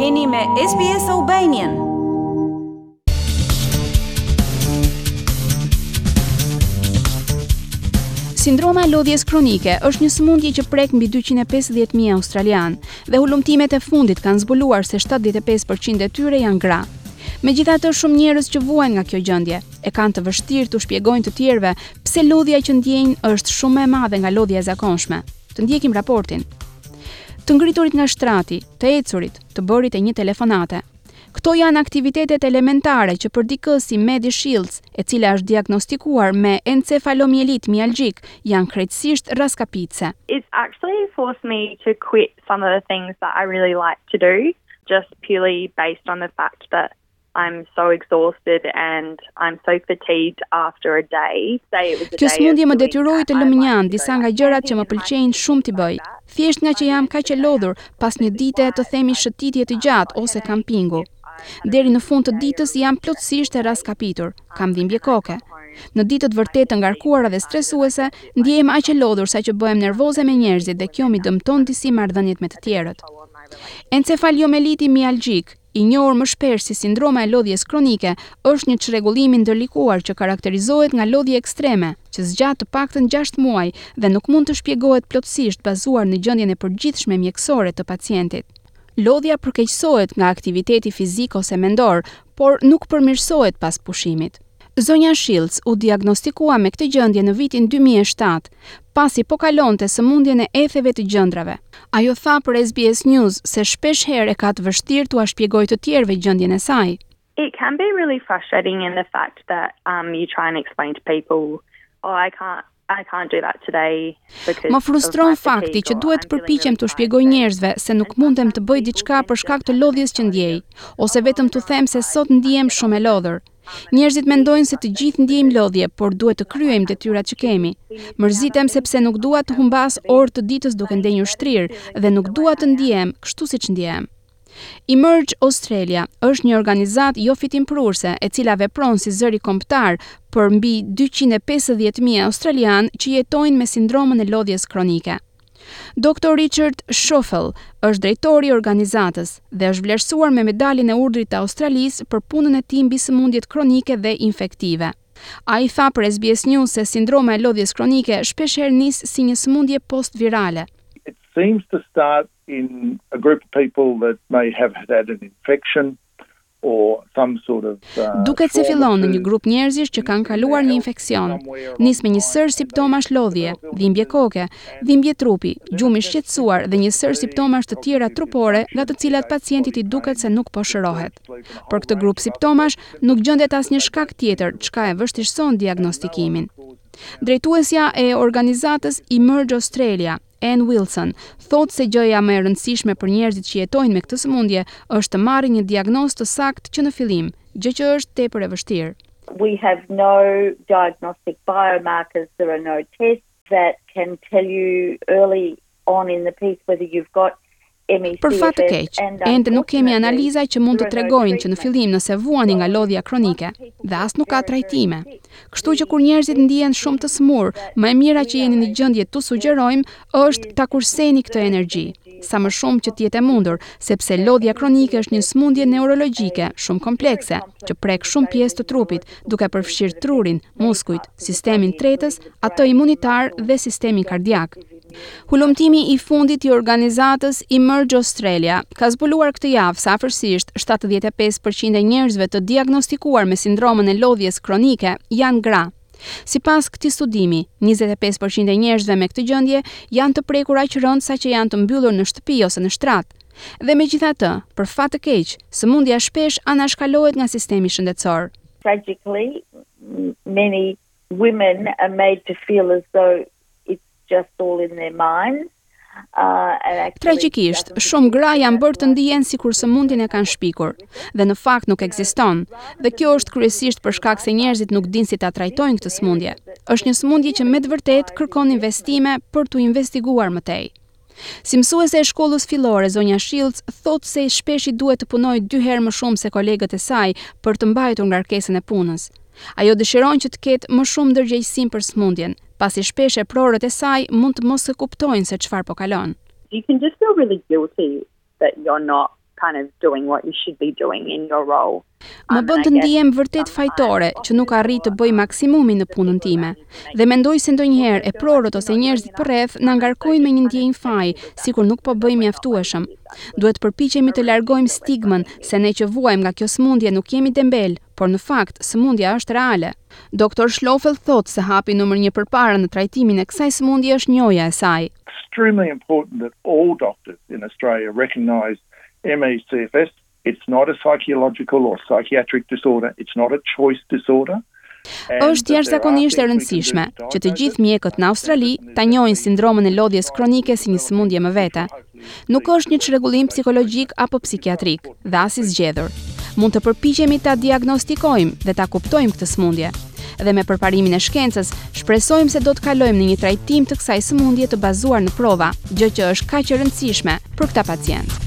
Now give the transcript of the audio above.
Jeni me SBS Albanian. Sindroma e lodhjes kronike është një sëmundje që prek mbi 250.000 australianë dhe hulumtimet e fundit kanë zbuluar se 75% e tyre janë gra. Megjithatë, shumë njerëz që vuajnë nga kjo gjendje, e kanë të vështirë t'u shpjegojnë të tjerëve pse lodhja që ndjejnë është shumë e madhe nga lodhja e zakonshme. Të ndjekim raportin. Të ngriturit nga shtrati, të ecurit, të bërit e një telefonate. Këto janë aktivitetet elementare që për dikë si Maddie Shields, e cila është diagnostikuar me encefalomielit mialgjik, janë krejtësisht rraskapitëse. It's actually forced me to quit some of the things that I really like to do, just purely based on the fact that I'm so exhausted and I'm so fatigued after a day. Kjo sëmundje më detyroi të lë mënjanë disa nga gjërat që më pëlqejnë shumë t'i bëj. Thjesht ngaqë jam kaq e lodhur pas një dite të themi shëtitje të gjatë ose kampingu. Deri në fund të ditës jam plotësisht e rraskapitur, kam dhimbje koke. Në ditët vërtet të ngarkuara dhe stresuese, ndjehem aq e lodhur saqë bëhem nervoze me njerëzit dhe kjo m'i dëmton disi marrëdhëniet me të tjerët. Encefalomieliti mialgjik, i njohur më shpesh si sindroma e lodhjes kronike, është një çrregullim i ndërlikuar që karakterizohet nga lodhje ekstreme, që zgjat të paktën gjashtë muaj dhe nuk mund të shpjegohet plotësisht bazuar në gjendjen e përgjithshme mjekësore të pacientit. Lodhja përkeqësohet nga aktiviteti fizik ose mendor, por nuk përmirësohet pas pushimit. Zonja Shields u diagnostikua me këtë gjendje në vitin dy mijë e shtatë, pasi po kalonte sëmundjen e etheve të gjëndrave. Ajo tha për SBS News se shpeshherë e ka të vështirë t'ua shpjegojë të tjerëve gjendjen e saj. It can be really frustrating in the fact that you try and explain to people, oh I can't Më frustron fakti që duhet të përpiqem t'u shpjegoj njerëzve se nuk mundem të bëj diçka për shkak të lodhjes që ndjej, ose vetëm t'u them se sot ndihem shumë e lodhur. Njerëzit mendojnë se të gjithë ndiejmë lodhje, por duhet të kryejmë detyrat që kemi. Mërzitem sepse nuk dua të humbas orë të ditës duke ndenjur shtrirë dhe nuk dua të ndihem kështu siç ndihem. Emerge Australia është një organizatë jofitimprurëse e cila vepron si zëri kombëtar për mbi dyqind e pesëdhjetë mijë australianë që jetojnë me sindromën e lodhjes kronike. Doktor Richard Schloeffel është drejtori i organizatës dhe është vlerësuar me Medaljen e Urdhrit të Australisë për punën e tij mbi sëmundjet kronike dhe infektive. Ai tha për SBS News se sindroma e lodhjes kronike shpeshherë nis si një sëmundje post-virale. It seems to start in a group of people that may have had an infection or some sort of trauma. Duket se fillon në një grup njerëzish që kanë kaluar një infeksion. Nis me një sërë simptomash lodhje, dhimbje koke, dhimbje trupi, gjumë i shqetësuar dhe një sërë simptomash të tjera trupore nga të cilat pacientit i duket se nuk po shërohet. Për këtë grup simptomash nuk gjendet asnjë shkak tjetër, çka e vështirëson diagnostikimin. Drejtuesja e organizatës Emerge Australia, Anne Wilson, thotë se gjëja më e rëndësishme për njerëzit që jetojnë me këtë sëmundje është të marrin një diagnozë të saktë që në fillim, gjë që është tepër e vështirë. We have no diagnostic biomarkers, there are no tests that can tell you early on in the piece whether you've got Për fat të keq, ende nuk kemi analiza që mund të tregojnë që në fillim nëse vuani nga lodhja kronike dhe as nuk ka trajtime. Kështu që kur njerëzit ndihen shumë të sëmurë, më e mira që jeni në gjendje t'u sugjerojmë është ta kurseni këtë energji, sa më shumë që të jetë e mundur, sepse lodhja kronike është një sëmundje neurologjike shumë komplekse, që prek shumë pjesë të trupit, duke përfshirë trurin, muskujt, sistemin tretës, atë imunitar dhe sistemin kardiak. Hulumtimi i fundit i organizatës Emerge Australia ka zbuluar këtë javë se afërsisht 75% e njerëzve të diagnostikuar me sindromën e lodhjes kronike janë gra. Sipas këtij studimi, 25% e njerëzve me këtë gjendje janë të prekur aq rëndë saqë janë të mbyllur në shtëpi ose në shtrat. Dhe megjithatë, për fat të keq, sëmundja shpesh anashkalohet nga sistemi shëndetësor. Tragically, many women are made to feel as though it's Tragjikisht, shumë gra janë bërë të ndihen sikur sëmundjen e kanë shpikur, dhe në fakt nuk ekziston. Dhe kjo është kryesisht për shkak se njerëzit nuk dinë si ta trajtojnë këtë sëmundje. Është një sëmundje që me të vërtetë kërkon investime për t'u investiguar më tej. Si mësuese e shkollës fillore, zonja Shields thotë se shpesh i duhet të punojë dy herë më shumë se kolegët e saj për të mbajtur ngarkesën e punës. Ajo dëshiron që të ketë më shumë ndërgjegjësim për sëmundjen, pasi shpesh eprorët e saj mund të mos e kuptojnë se çfarë po kalon. You can just feel really guilty that you're not kind of doing what you should be doing in your role. Më bën të ndihem vërtet fajtore që nuk arrij të bëj maksimumin në punën time. Dhe mendoj se ndonjëherë eprorët ose njerëzit përreth na ngarkojnë me një ndjenjë faji, sikur nuk po bëjmë mjaftueshëm. Duhet të përpiqemi të largojmë stigmën se ne që vuajmë nga kjo sëmundje nuk jemi dembelë. por në fakt sëmundja është reale. Doktor Schloeffel thotë se hapi numër një përpara në trajtimin e kësaj sëmundje është njohja e saj. Extremely important that all doctors in Australia recognise ME/CFS, it's not a psychological or psychiatric disorder, it's not a choice disorder. Është jashtëzakonisht e rëndësishme që të gjithë mjekët në Australi ta njohin sindromën e lodhjes kronike si një sëmundje më vete. Nuk është një çrregullim psikologjik apo psikiatrik dhe as i zgjedhur. Mund të përpiqemi ta diagnostikojmë dhe ta kuptojmë këtë sëmundje. Dhe me përparimin e shkencës, shpresojmë se do të kalojmë në një trajtim të kësaj sëmundje të bazuar në prova, gjë që është kaq e rëndësishme për këta pacientë.